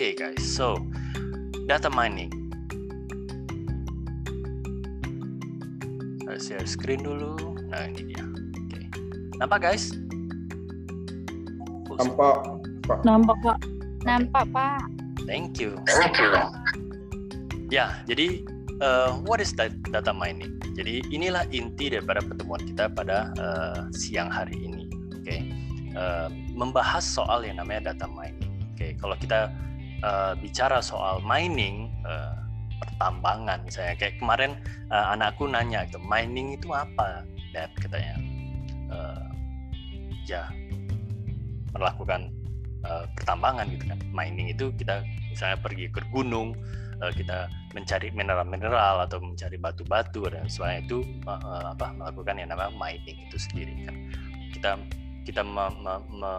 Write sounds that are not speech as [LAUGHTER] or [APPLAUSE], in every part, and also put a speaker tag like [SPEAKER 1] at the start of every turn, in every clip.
[SPEAKER 1] Okay guys, so data mining. Saya share screen dulu. Nah ini dia. Oke, okay. nampak guys?
[SPEAKER 2] Nampak, Pak.
[SPEAKER 3] Nampak Pak. Nampak Pak.
[SPEAKER 1] Thank you. Thank you. Ya, jadi uh, what is data mining? Jadi inilah inti daripada pertemuan kita pada uh, siang hari ini. Oke, okay. uh, membahas soal yang namanya data mining. Oke, okay. kalau kita uh, bicara soal mining, uh, pertambangan misalnya, kayak kemarin uh, anakku nanya itu mining itu apa, dan katanya, uh, ya melakukan uh, pertambangan gitu kan. Mining itu kita misalnya pergi ke gunung uh, kita mencari mineral-mineral atau mencari batu-batu dan sebagainya itu uh, apa melakukan yang namanya mining itu sendiri kan. Kita kita me, me, me,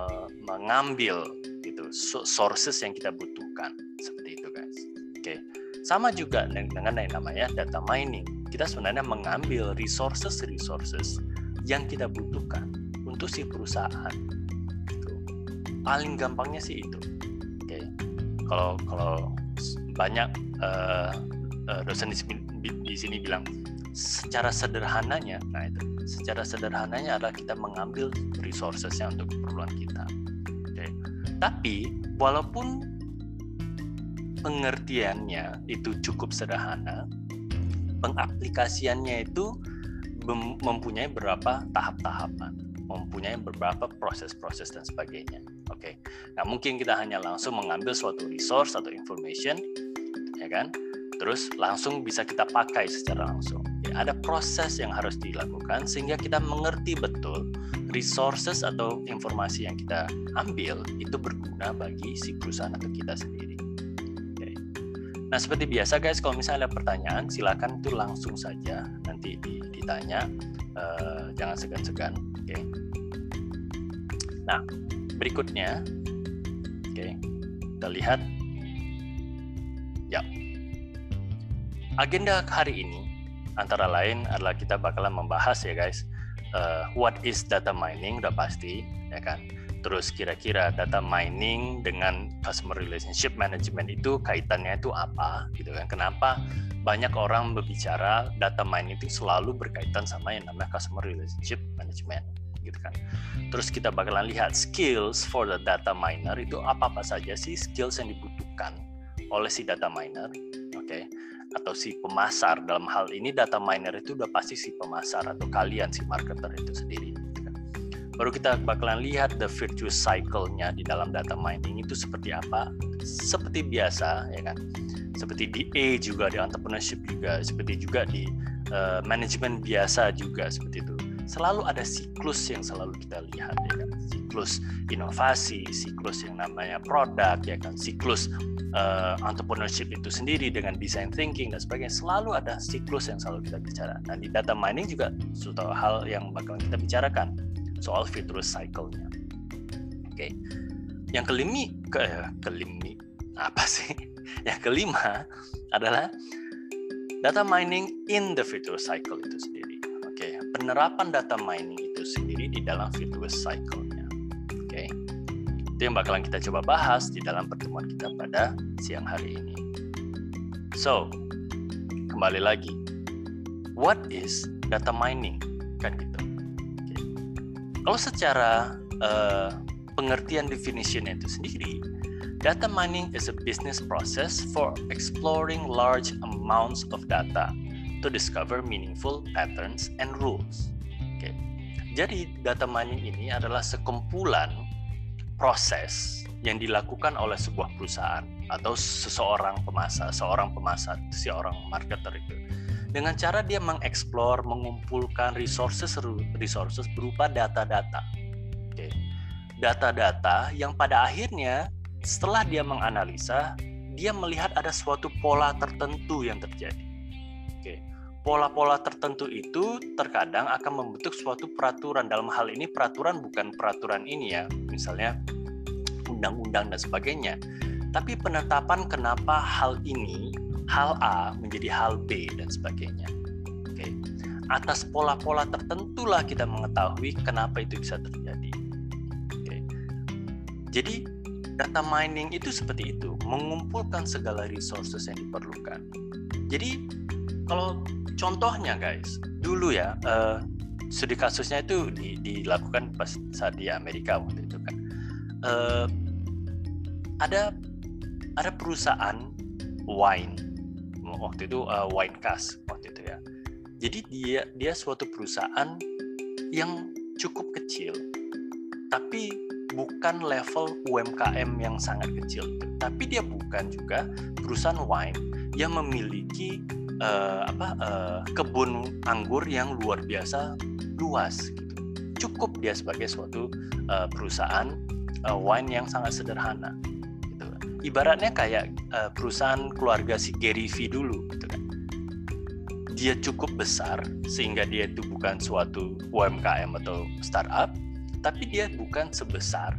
[SPEAKER 1] mengambil itu sources yang kita butuhkan. Seperti itu guys. Oke. Sama juga dengan yang namanya data mining. Kita sebenarnya mengambil resources resources yang kita butuhkan untuk si perusahaan. Itu paling gampangnya sih itu. Oke. Kalau kalau banyak uh, uh, dosen di sini, di sini bilang secara sederhananya, nah itu secara sederhananya adalah kita mengambil resourcesnya untuk keperluan kita. Okay. Tapi walaupun pengertiannya itu cukup sederhana, pengaplikasiannya itu mempunyai beberapa tahap-tahapan, mempunyai beberapa proses-proses dan sebagainya. Oke, okay. nah mungkin kita hanya langsung mengambil suatu resource atau information ya kan? Terus langsung bisa kita pakai secara langsung. Ya, ada proses yang harus dilakukan sehingga kita mengerti betul resources atau informasi yang kita ambil itu berguna bagi si perusahaan atau kita sendiri. Okay. Nah seperti biasa guys, kalau misalnya ada pertanyaan silakan itu langsung saja nanti ditanya, uh, jangan segan-segan. Oke. Nah berikutnya, oke, kita lihat agenda hari ini antara lain adalah kita bakalan membahas ya guys uh, what is data mining udah pasti ya kan? Terus kira-kira data mining dengan customer relationship management itu kaitannya itu apa gitu kan? Kenapa banyak orang berbicara data mining itu selalu berkaitan sama yang namanya customer relationship management gitu kan? Terus kita bakalan lihat skills for the data miner itu apa apa saja sih skills yang dibutuhkan oleh si data miner oke? okay? Atau si pemasar dalam hal ini data miner itu udah pasti si pemasar atau kalian si marketer itu sendiri gitu kan. baru kita bakalan lihat the virtuous cycle-nya di dalam data mining itu seperti apa. Seperti biasa ya kan. Seperti di A juga di entrepreneurship juga. Seperti juga di uh, manajemen biasa juga seperti itu selalu ada siklus yang selalu kita lihat ya kan siklus inovasi siklus yang namanya produk ya kan siklus uh, entrepreneurship itu sendiri dengan design thinking dan sebagainya selalu ada siklus yang selalu kita bicara. Dan di data mining juga suatu hal yang bakal kita bicarakan soal virtuous cycle-nya. Oke. Okay. Yang kelimi ke kelimi apa sih? [LAUGHS] Yang kelima adalah data mining in the virtuous cycle itu sendiri. Penerapan data mining itu sendiri di dalam virtuous cycle-nya. Oke. Okay itu yang bakalan kita coba bahas di dalam pertemuan kita pada siang hari ini. So, kembali lagi, what is data mining? Kan gitu. Okay. Kalau secara uh, pengertian definition itu sendiri, data mining is a business process for exploring large amounts of data to discover meaningful patterns and rules. Okay. Jadi data mining ini adalah sekumpulan proses yang dilakukan oleh sebuah perusahaan atau seseorang pemasar, seorang pemasar, seorang marketer itu dengan cara dia mengeksplor, mengumpulkan resources resources berupa data-data. Oke. Data-data yang pada akhirnya setelah dia menganalisa, dia melihat ada suatu pola tertentu yang terjadi. Pola-pola tertentu itu terkadang akan membentuk suatu peraturan. Dalam hal ini peraturan bukan peraturan ini ya, misalnya undang-undang dan sebagainya. Tapi penetapan kenapa hal ini, hal A menjadi hal B dan sebagainya. Oke. Atas pola-pola tertentulah kita mengetahui kenapa itu bisa terjadi. Oke. Jadi data mining itu seperti itu, mengumpulkan segala resources yang diperlukan. Jadi kalau contohnya guys, dulu ya uh, studi kasusnya itu di, dilakukan pas saat di Amerika waktu itu kan. Uh, ada ada perusahaan wine waktu itu uh, wine cast waktu itu ya. Jadi dia dia suatu perusahaan yang cukup kecil, tapi bukan level UMKM yang sangat kecil, tapi dia bukan juga perusahaan wine yang memiliki uh, apa uh, kebun anggur yang luar biasa luas gitu. Cukup dia sebagai suatu uh, perusahaan uh, wine yang sangat sederhana ibaratnya kayak uh, perusahaan keluarga si Gary V dulu gitu kan. Dia cukup besar sehingga dia itu bukan suatu UMKM atau startup tapi dia bukan sebesar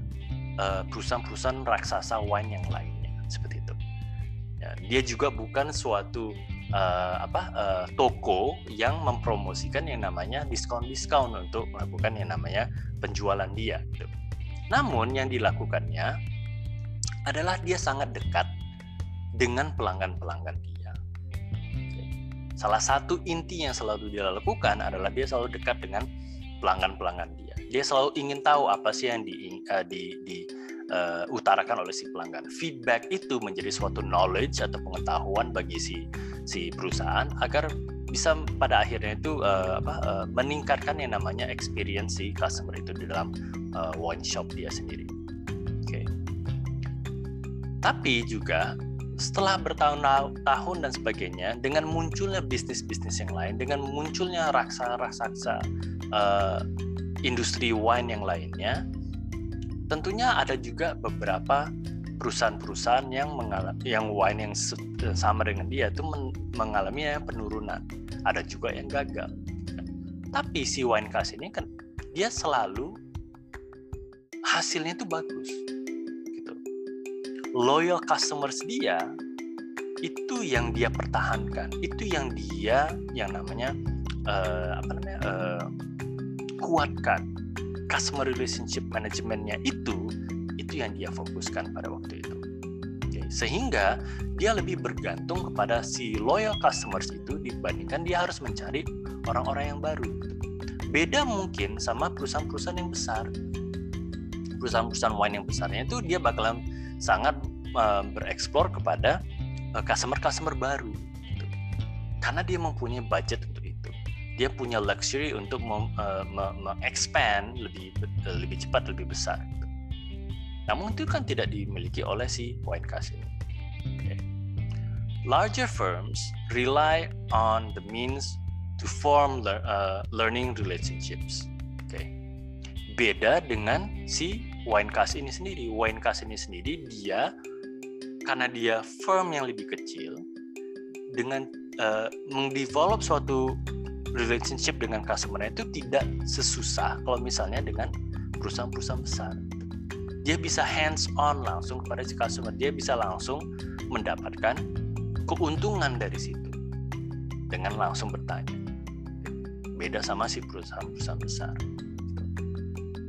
[SPEAKER 1] perusahaan-perusahaan raksasa wine yang lainnya seperti itu. Ya, dia juga bukan suatu uh, apa uh, toko yang mempromosikan yang namanya diskon-diskon untuk melakukan yang namanya penjualan dia gitu. namun yang dilakukannya adalah dia sangat dekat dengan pelanggan-pelanggan dia. Salah satu inti yang selalu dia lakukan adalah dia selalu dekat dengan pelanggan-pelanggan dia. Dia selalu ingin tahu apa sih yang di, uh, di, di uh, utarakan oleh si pelanggan. Feedback itu menjadi suatu knowledge atau pengetahuan bagi si si perusahaan agar bisa pada akhirnya itu uh, apa, uh, meningkatkan yang namanya experience si customer itu di dalam uh, wine shop dia sendiri. Tapi juga setelah bertahun-tahun dan sebagainya, dengan munculnya bisnis-bisnis yang lain, dengan munculnya raksasa-raksasa uh, industri wine yang lainnya, tentunya ada juga beberapa perusahaan-perusahaan yang mengalami yang wine yang sama dengan dia itu mengalami penurunan. Ada juga yang gagal. Tapi si wine cast ini kan dia selalu hasilnya itu bagus loyal customers dia itu yang dia pertahankan itu yang dia yang namanya uh, apa namanya uh, kuatkan customer relationship manajemennya itu itu yang dia fokuskan pada waktu itu sehingga dia lebih bergantung kepada si loyal customers itu dibandingkan dia harus mencari orang-orang yang baru beda mungkin sama perusahaan-perusahaan yang besar perusahaan-perusahaan wine yang besarnya itu dia bakalan sangat uh, bereksplor kepada uh, customer-customer baru gitu. karena dia mempunyai budget untuk itu dia punya luxury untuk mengexpand uh, lebih lebih cepat lebih besar. Namun itu kan tidak dimiliki oleh si wine cast ini okay. larger firms rely on the means to form le uh, learning relationships okay. beda dengan si Winecast ini sendiri. Winecast ini sendiri dia karena dia firm yang lebih kecil dengan uh, mengdevelop suatu relationship dengan customer itu tidak sesusah kalau misalnya dengan perusahaan-perusahaan besar. Dia bisa hands on langsung kepada si customer, dia bisa langsung mendapatkan keuntungan dari situ dengan langsung bertanya. Beda sama si perusahaan-perusahaan besar.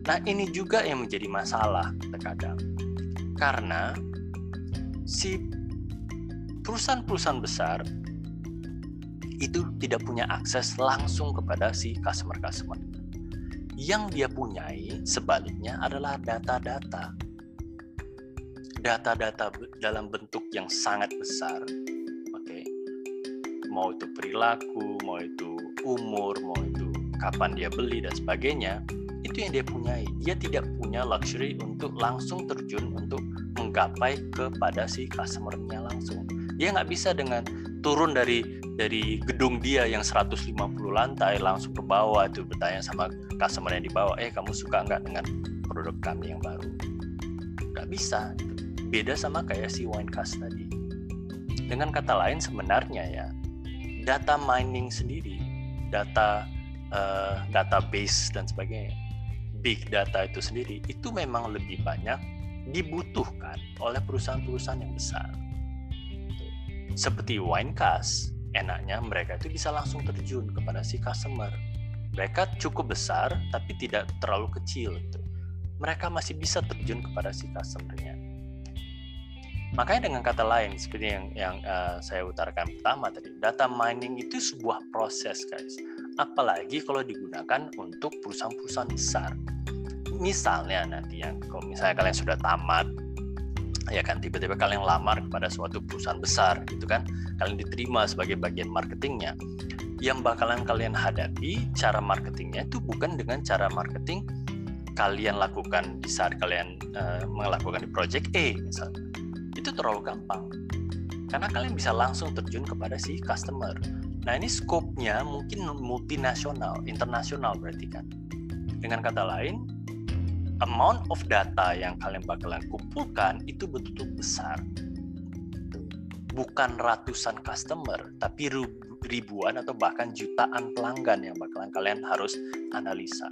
[SPEAKER 1] Nah, ini juga yang menjadi masalah terkadang. Karena si perusahaan-perusahaan besar itu tidak punya akses langsung kepada si customer-customer. Yang dia punyai sebaliknya adalah data-data. Data-data dalam bentuk yang sangat besar. Oke. Okay. Mau itu perilaku, mau itu umur, mau itu kapan dia beli dan sebagainya itu yang dia punyai dia tidak punya luxury untuk langsung terjun untuk menggapai kepada si customernya langsung dia nggak bisa dengan turun dari dari gedung dia yang 150 lantai langsung ke bawah itu bertanya sama customer yang di bawah eh kamu suka nggak dengan produk kami yang baru? Nggak bisa. Beda sama kayak si Winecast tadi. Dengan kata lain sebenarnya ya data mining sendiri data uh, database dan sebagainya big data itu sendiri itu memang lebih banyak dibutuhkan oleh perusahaan-perusahaan yang besar. Seperti Winecast, enaknya mereka itu bisa langsung terjun kepada si customer. Mereka cukup besar tapi tidak terlalu kecil. Gitu. Mereka masih bisa terjun kepada si customernya. Makanya dengan kata lain seperti yang yang uh, saya utarakan pertama tadi, data mining itu sebuah proses, guys. Apalagi kalau digunakan untuk perusahaan-perusahaan besar. Misalnya nanti yang kalau misalnya kalian sudah tamat ya kan tiba-tiba kalian lamar kepada suatu perusahaan besar gitu kan kalian diterima sebagai bagian marketingnya yang bakalan kalian hadapi cara marketingnya itu bukan dengan cara marketing kalian lakukan di saat kalian uh, melakukan di project A misalnya itu terlalu gampang karena kalian bisa langsung terjun kepada si customer. Nah ini scope-nya mungkin multinasional, internasional berarti kan. Dengan kata lain, amount of data yang kalian bakalan kumpulkan itu betul-betul besar. Bukan ratusan customer, tapi ribuan atau bahkan jutaan pelanggan yang bakalan kalian harus analisa.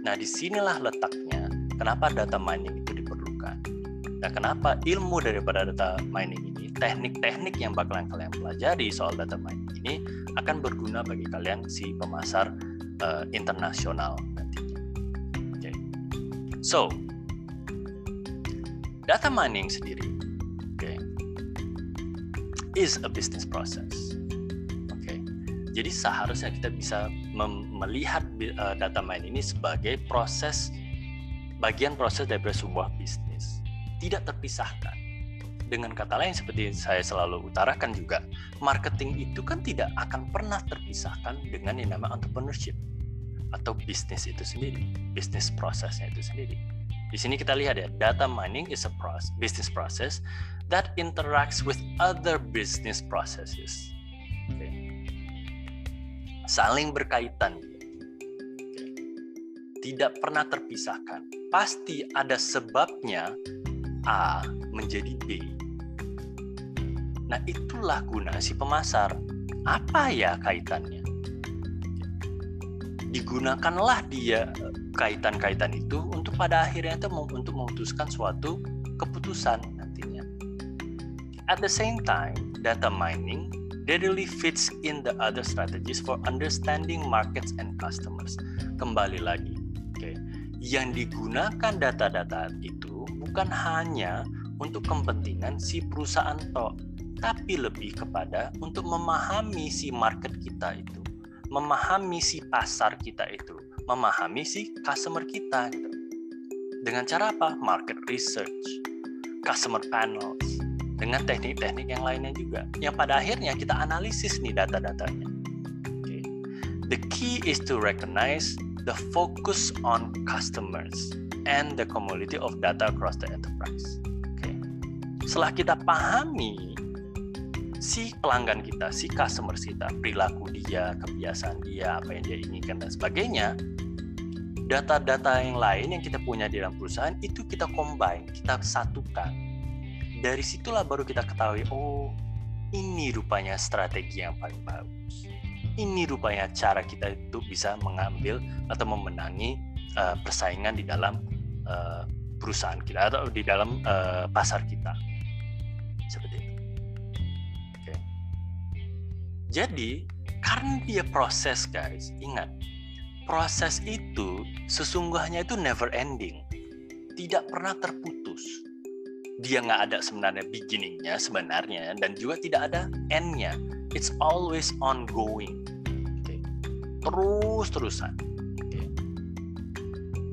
[SPEAKER 1] Nah di sinilah letaknya kenapa data mining itu diperlukan Nah, kenapa ilmu daripada data mining ini, teknik-teknik yang bakalan kalian pelajari soal data mining ini akan berguna bagi kalian si pemasar uh, internasional. So, data mining sendiri, okay, is a business process. Okay. Jadi seharusnya kita bisa melihat uh, data mining ini sebagai proses bagian proses dari sebuah bisnis tidak terpisahkan. Dengan kata lain seperti saya selalu utarakan juga, marketing itu kan tidak akan pernah terpisahkan dengan yang namanya entrepreneurship atau bisnis itu sendiri, bisnis prosesnya itu sendiri. Di sini kita lihat ya, data mining is a process, business process that interacts with other business processes. Okay. Saling berkaitan. Tidak pernah terpisahkan. Pasti ada sebabnya A menjadi B. Nah, itulah guna si pemasar. Apa ya kaitannya? Digunakanlah dia eh, kaitan-kaitan itu untuk pada akhirnya itu untuk memutuskan suatu keputusan nantinya. At the same time, data mining readily fits in the other strategies for understanding markets and customers. Kembali lagi, oke. Okay. Yang digunakan data-data itu bukan hanya untuk kepentingan si perusahaan toh, tapi lebih kepada untuk memahami si market kita itu, memahami si pasar kita itu, memahami si customer kita gitu. Dengan cara apa? Market research, customer panels, dengan teknik-teknik yang lainnya juga. Yang pada akhirnya kita analisis nih data-datanya. Okay. The key is to recognize the focus on customers and the commodity of data across the enterprise. Okay. Setelah kita pahami si pelanggan kita, si customer kita, perilaku dia, kebiasaan dia, apa yang dia inginkan dan sebagainya, data-data yang lain yang kita punya di dalam perusahaan itu kita combine, kita satukan. Dari situlah baru kita ketahui, oh ini rupanya strategi yang paling bagus. Ini rupanya cara kita itu bisa mengambil atau memenangi uh, persaingan di dalam uh, perusahaan kita atau di dalam uh, pasar kita Jadi karena dia proses guys, ingat proses itu sesungguhnya itu never ending, tidak pernah terputus. Dia nggak ada sebenarnya beginningnya sebenarnya dan juga tidak ada endnya. It's always ongoing. Okay. Terus terusan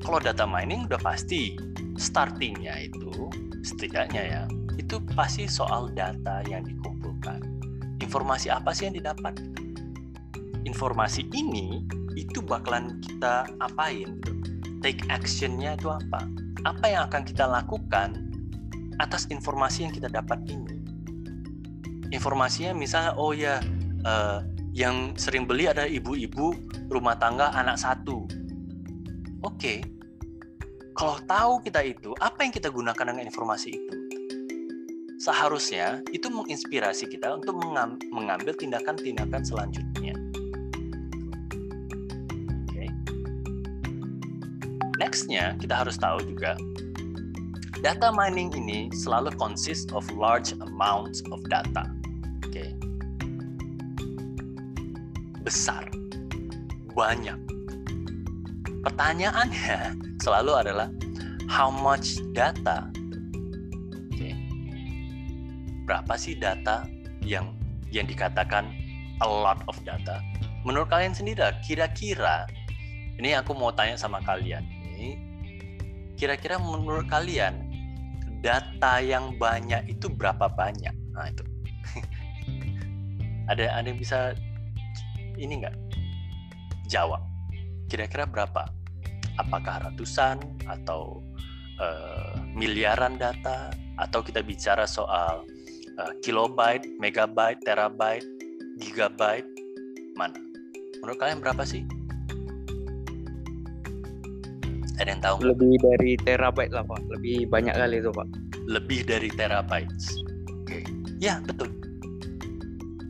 [SPEAKER 1] kalau data mining udah pasti startingnya itu setidaknya ya itu pasti soal data yang dikumpulkan. Informasi apa sih yang didapat? Informasi ini itu bakalan kita apain? Gitu. Take actionnya itu apa? Apa yang akan kita lakukan atas informasi yang kita dapat ini? Informasinya misalnya, oh ya, uh, yang sering beli ada ibu-ibu rumah tangga anak satu. Oke, okay, kalau tahu kita itu, apa yang kita gunakan dengan informasi itu? Seharusnya itu menginspirasi kita untuk mengambil tindakan-tindakan selanjutnya. Oke. Okay. Nextnya kita harus tahu juga data mining ini selalu consist of large amounts of data. Oke. Okay. Besar, banyak. Pertanyaannya [LAUGHS] selalu adalah how much data. Berapa sih data yang yang dikatakan a lot of data? Menurut kalian sendiri, kira-kira ini aku mau tanya sama kalian ini, kira-kira menurut kalian data yang banyak itu berapa banyak? Nah itu. [LAUGHS] ada ada yang bisa ini nggak jawab? Kira-kira berapa? Apakah ratusan atau uh, miliaran data atau kita bicara soal uh, kilobyte, megabyte, terabyte, gigabyte, mana? Menurut kalian berapa sih? Ada yang tahu?
[SPEAKER 2] Lebih dari terabyte lah pak, lebih banyak kali itu pak.
[SPEAKER 1] Lebih dari terabytes. Oke, okay. ya betul.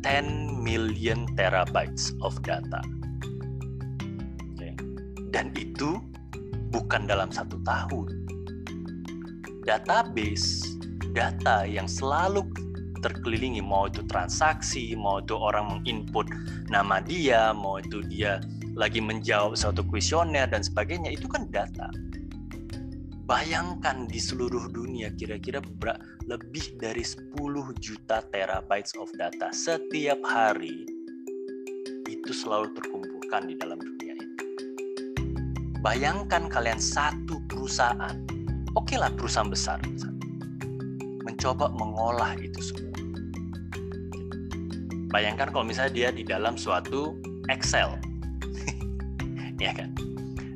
[SPEAKER 1] 10 million terabytes of data. Okay. Dan itu bukan dalam satu tahun. Database data yang selalu terkelilingi mau itu transaksi, mau itu orang menginput nama dia, mau itu dia lagi menjawab suatu kuesioner dan sebagainya itu kan data. Bayangkan di seluruh dunia kira-kira lebih dari 10 juta terabytes of data setiap hari itu selalu terkumpulkan di dalam dunia ini. Bayangkan kalian satu perusahaan, oke lah perusahaan besar, mencoba mengolah itu semua. Bayangkan kalau misalnya dia di dalam suatu Excel, [LAUGHS] ya kan?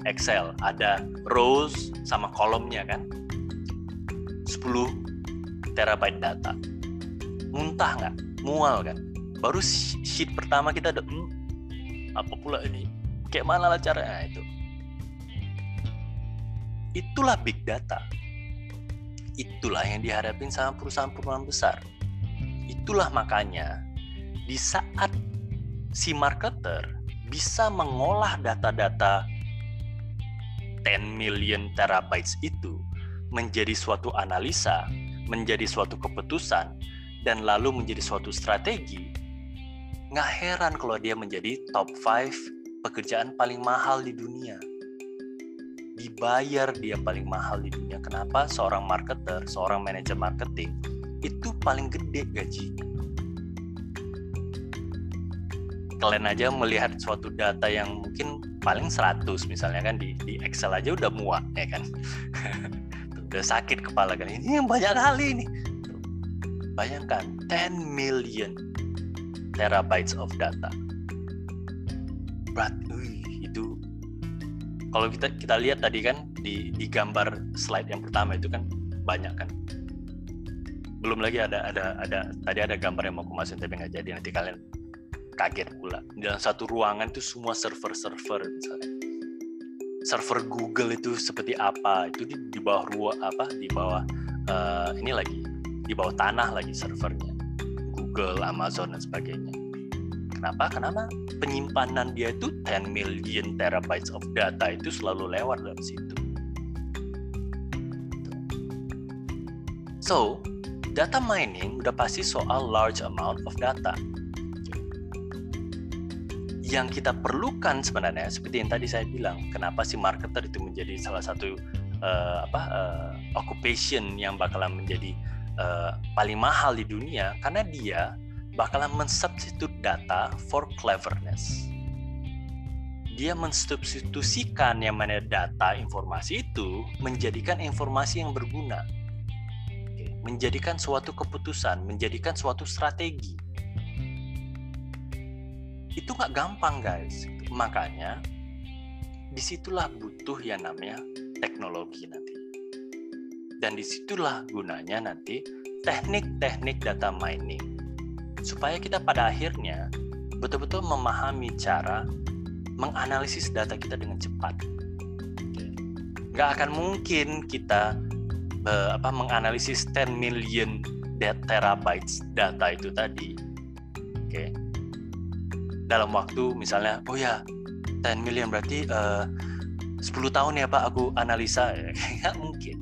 [SPEAKER 1] Excel ada rows sama kolomnya kan? 10 terabyte data. Muntah nggak? Mual kan? Baru sheet pertama kita ada, hmm, apa pula ini? Kayak mana lah caranya nah, itu? Itulah big data Itulah yang dihadapin sama perusahaan-perusahaan besar. Itulah makanya di saat si marketer bisa mengolah data-data 10 million terabytes itu menjadi suatu analisa, menjadi suatu keputusan, dan lalu menjadi suatu strategi, nggak heran kalau dia menjadi top 5 pekerjaan paling mahal di dunia dibayar dia paling mahal di dunia. Kenapa? Seorang marketer, seorang manajer marketing itu paling gede gajinya. Kalian aja melihat suatu data yang mungkin paling 100 misalnya kan di, di Excel aja udah muak ya kan. [LAUGHS] udah sakit kepala kan. Ini yang banyak kali ini. Bayangkan 10 million terabytes of data. Berat, kalau kita kita lihat tadi kan di di gambar slide yang pertama itu kan banyak kan belum lagi ada ada ada tadi ada gambar yang mau aku masukin tapi nggak jadi nanti kalian kaget pula. Dalam satu ruangan itu semua server-server misalnya. Server Google itu seperti apa? Itu di, di bawah ruang apa? Di bawah uh, ini lagi. Di bawah tanah lagi servernya. Google Amazon dan sebagainya. Kenapa? Kenapa penyimpanan dia itu 10 million terabytes of data itu selalu lewat dalam situ. So, data mining udah pasti soal large amount of data. Yang kita perlukan sebenarnya seperti yang tadi saya bilang, kenapa si marketer itu menjadi salah satu uh, apa uh, occupation yang bakalan menjadi uh, paling mahal di dunia karena dia bakalan mensubstitut data for cleverness. Dia mensubstitusikan yang mana data informasi itu menjadikan informasi yang berguna. Menjadikan suatu keputusan, menjadikan suatu strategi. Itu nggak gampang guys. Makanya di situlah butuh yang namanya teknologi nanti. Dan di situlah gunanya nanti teknik-teknik data mining supaya kita pada akhirnya betul-betul memahami cara menganalisis data kita dengan cepat. Nggak akan mungkin kita uh, apa menganalisis 10 million terabytes data itu tadi. Oke. Okay. Dalam waktu misalnya, oh ya 10 million berarti uh, eh, 10 tahun ya Pak aku analisa. [LAUGHS] Nggak mungkin.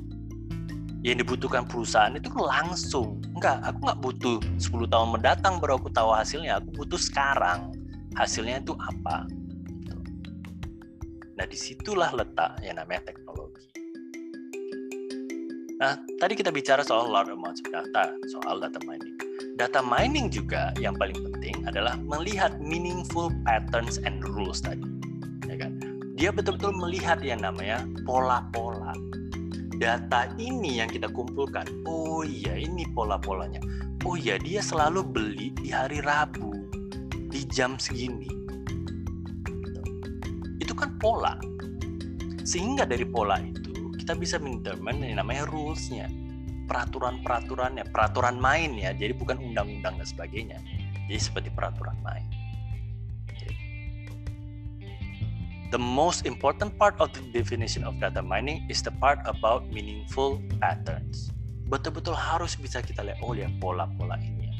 [SPEAKER 1] Yang dibutuhkan perusahaan itu langsung. Enggak aku nggak butuh 10 tahun mendatang baru aku tahu hasilnya. Aku butuh sekarang. Hasilnya itu apa? Gitu. nah di situlah letak yang namanya teknologi. Nah tadi kita bicara soal large amounts of data soal data mining. Data mining juga yang paling penting adalah melihat meaningful patterns and rules tadi. Ya kan? Dia betul-betul melihat yang namanya pola-pola. Data ini yang kita kumpulkan. Oh iya, ini pola-polanya. Oh iya, dia selalu beli di hari Rabu di jam segini. Itu kan pola. Sehingga dari pola itu kita bisa mendetermine yang namanya rules-nya peraturan-peraturannya, peraturan main ya, jadi bukan undang-undang dan sebagainya. Jadi seperti peraturan main. The most important part of the definition of data mining is the part about meaningful patterns. Betul-betul harus bisa kita lihat, oh ya pola-pola ini.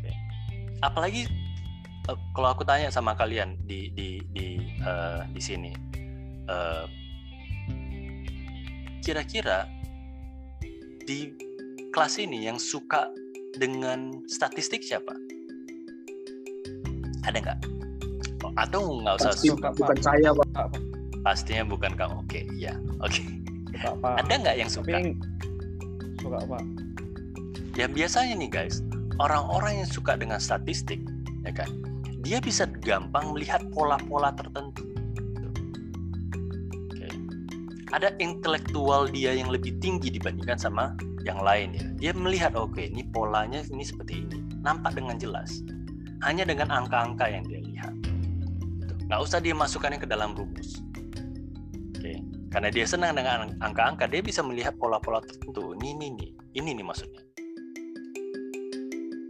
[SPEAKER 1] Oke. Apalagi uh, kalau aku tanya sama kalian di di di uh, di sini, uh, kira-kira di kelas ini yang suka dengan statistik siapa? Ada nggak? Oh, atau nggak usah
[SPEAKER 2] Pasti
[SPEAKER 1] suka?
[SPEAKER 2] bukan saya, Pak.
[SPEAKER 1] Pastinya bukan kamu. Oke, iya. Oke.
[SPEAKER 4] Suka apa?
[SPEAKER 1] Ada nggak yang suka?
[SPEAKER 4] Tapi suka apa?
[SPEAKER 1] Ya biasanya nih guys, orang-orang yang suka dengan statistik, ya kan, dia bisa gampang melihat pola-pola tertentu. Oke. Ada intelektual dia yang lebih tinggi dibandingkan sama yang lain ya. Dia melihat oke ini polanya ini seperti ini, nampak dengan jelas. Hanya dengan angka-angka yang dia lihat. Gitu. Nggak usah dia masukkannya ke dalam rumus. Oke. Karena dia senang dengan angka-angka, dia bisa melihat pola-pola tertentu. Ini, ini, ini, ini nih maksudnya.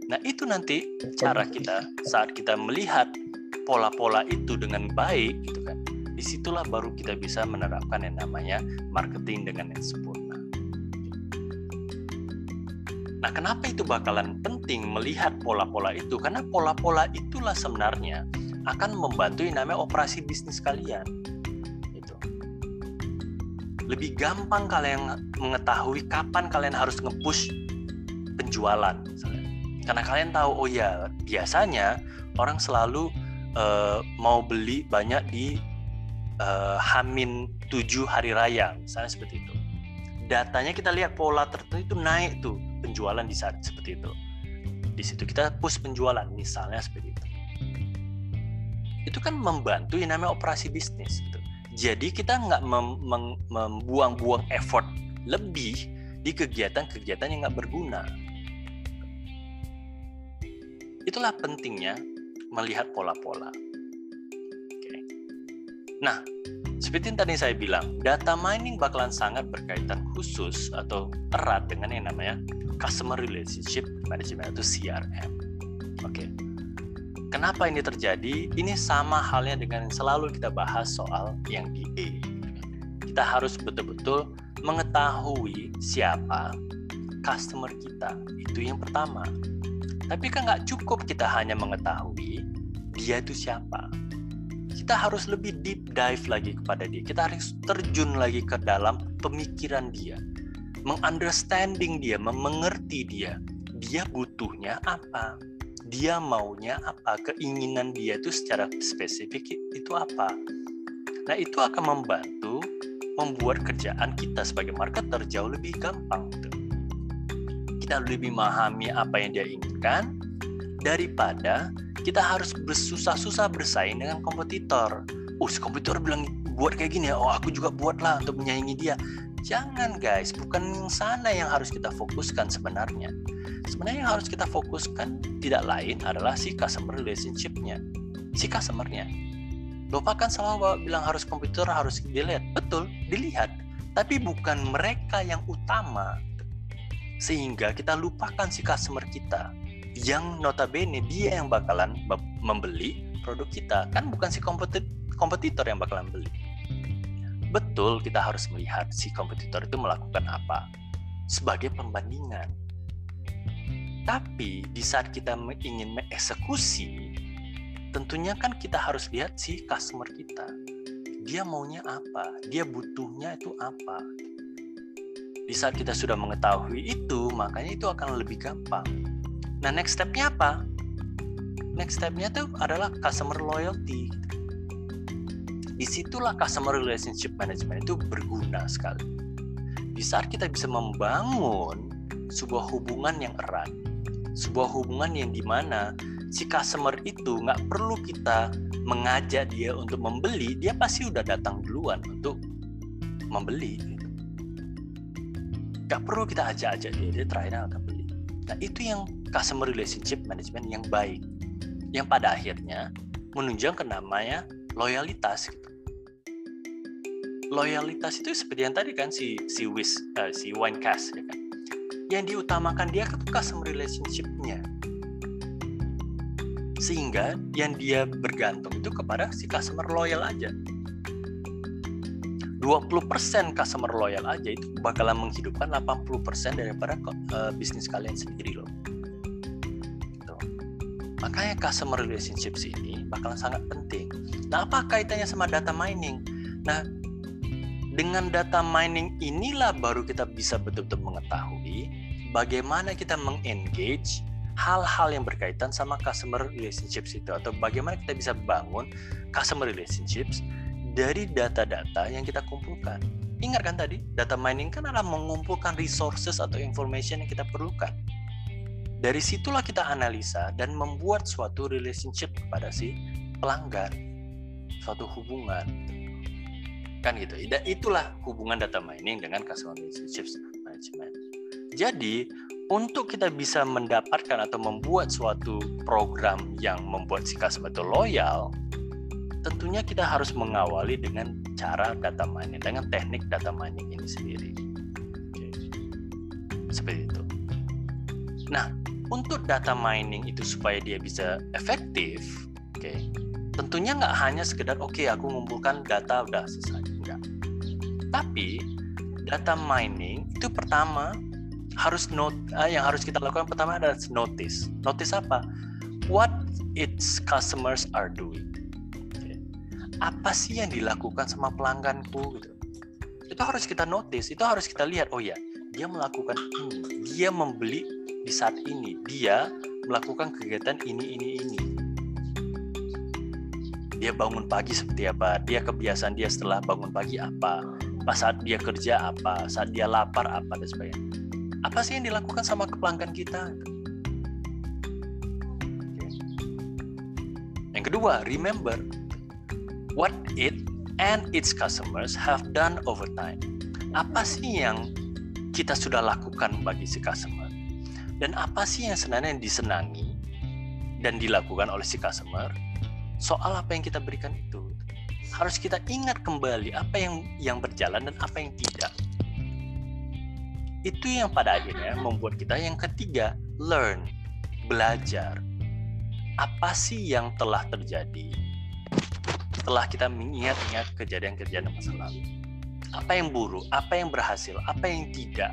[SPEAKER 1] Nah itu nanti cara kita saat kita melihat pola-pola itu dengan baik, gitu kan. Di situlah baru kita bisa menerapkan yang namanya marketing dengan yang sempurna. Nah, kenapa itu bakalan penting melihat pola-pola itu? Karena pola-pola itulah sebenarnya akan membantu yang namanya operasi bisnis kalian. Gitu. Lebih gampang kalian mengetahui kapan kalian harus nge-push penjualan misalnya. Karena kalian tahu oh ya, biasanya orang selalu uh, mau beli banyak di uh, Hamin 7 hari raya, misalnya seperti itu. Datanya kita lihat pola tertentu itu naik tuh penjualan di saat seperti itu. Di situ kita push penjualan, misalnya seperti itu. Itu kan membantu yang namanya operasi bisnis. Gitu. Jadi kita nggak mem mem membuang-buang effort lebih di kegiatan-kegiatan yang nggak berguna. Itulah pentingnya melihat pola-pola. Oke. Nah, seperti yang tadi saya bilang, data mining bakalan sangat berkaitan khusus atau erat dengan yang namanya Customer Relationship Management atau CRM. Oke. Kenapa ini terjadi? Ini sama halnya dengan yang selalu kita bahas soal yang di E. Kita harus betul-betul mengetahui siapa customer kita. Itu yang pertama. Tapi kan nggak cukup kita hanya mengetahui dia itu siapa. Kita harus lebih deep dive lagi kepada dia. Kita harus terjun lagi ke dalam pemikiran dia mengunderstanding dia, mengerti dia. Dia butuhnya apa? Dia maunya apa? Keinginan dia itu secara spesifik itu apa? Nah, itu akan membantu membuat kerjaan kita sebagai marketer jauh lebih gampang. Kita lebih memahami apa yang dia inginkan daripada kita harus bersusah-susah bersaing dengan kompetitor. Oh, si kompetitor bilang buat kayak gini ya, oh aku juga buatlah untuk menyaingi dia. Jangan guys, bukan yang sana yang harus kita fokuskan sebenarnya. Sebenarnya yang harus kita fokuskan tidak lain adalah si customer relationship-nya, si customer-nya. Lupakan selalu bilang harus komputer harus dilihat. Betul, dilihat. Tapi bukan mereka yang utama. Sehingga kita lupakan si customer kita. Yang notabene dia yang bakalan membeli produk kita. Kan bukan si kompetitor yang bakalan beli betul kita harus melihat si kompetitor itu melakukan apa sebagai pembandingan. Tapi di saat kita ingin mengeksekusi, tentunya kan kita harus lihat si customer kita. Dia maunya apa? Dia butuhnya itu apa? Di saat kita sudah mengetahui itu, makanya itu akan lebih gampang. Nah, next step-nya apa? Next step-nya itu adalah customer loyalty di situlah customer relationship management itu berguna sekali. Di saat kita bisa membangun sebuah hubungan yang erat, sebuah hubungan yang di mana si customer itu nggak perlu kita mengajak dia untuk membeli, dia pasti udah datang duluan untuk membeli. Gitu. Gak perlu kita ajak-ajak dia, dia terakhir akan beli. Nah itu yang customer relationship management yang baik, yang pada akhirnya menunjang ke namanya loyalitas. Gitu. Loyalitas itu seperti yang tadi kan si si Wis uh, si Winecast ya kan. Yang diutamakan dia itu customer relationship-nya sehingga yang dia bergantung itu kepada si customer loyal aja 20% customer loyal aja itu bakalan menghidupkan 80% daripada uh, bisnis kalian sendiri loh. Makanya customer relationships ini bakalan sangat penting nah apa kaitannya sama data mining nah dengan data mining inilah baru kita bisa betul-betul mengetahui bagaimana kita mengengage hal-hal yang berkaitan sama customer relationships itu atau bagaimana kita bisa bangun customer relationships dari data-data yang kita kumpulkan. Ingat kan tadi, data mining kan adalah mengumpulkan resources atau information yang kita perlukan. Dari situlah kita analisa dan membuat suatu relationship kepada si pelanggan, suatu hubungan. Kan gitu. Dan itulah hubungan data mining dengan customer relationships management. Jadi, untuk kita bisa mendapatkan atau membuat suatu program yang membuat si customer itu loyal, tentunya kita harus mengawali dengan cara data mining, dengan teknik data mining ini sendiri. Seperti itu. Nah, untuk data mining itu supaya dia bisa efektif, oke, tentunya nggak hanya sekedar oke okay, aku mengumpulkan data udah selesai, enggak. Tapi data mining itu pertama harus note uh, yang harus kita lakukan pertama adalah notice. Notice apa? What its customers are doing. Okay. Apa sih yang dilakukan sama pelangganku gitu. Itu harus kita notice, itu harus kita lihat. Oh ya, dia melakukan ini, dia membeli di saat ini, dia melakukan kegiatan ini ini ini. Dia bangun pagi seperti apa? Dia kebiasaan dia setelah bangun pagi apa? Pas saat dia kerja apa? Saat dia lapar apa dan sebagainya apa sih yang dilakukan sama pelanggan kita? Yang kedua, remember what it and its customers have done over time. Apa sih yang kita sudah lakukan bagi si customer? Dan apa sih yang sebenarnya yang disenangi dan dilakukan oleh si customer? Soal apa yang kita berikan itu? Harus kita ingat kembali apa yang yang berjalan dan apa yang tidak. Itu yang pada akhirnya membuat kita yang ketiga learn belajar. Apa sih yang telah terjadi setelah kita mengingat-ingat kejadian-kejadian masa lalu? Apa yang buruk apa yang berhasil apa yang tidak?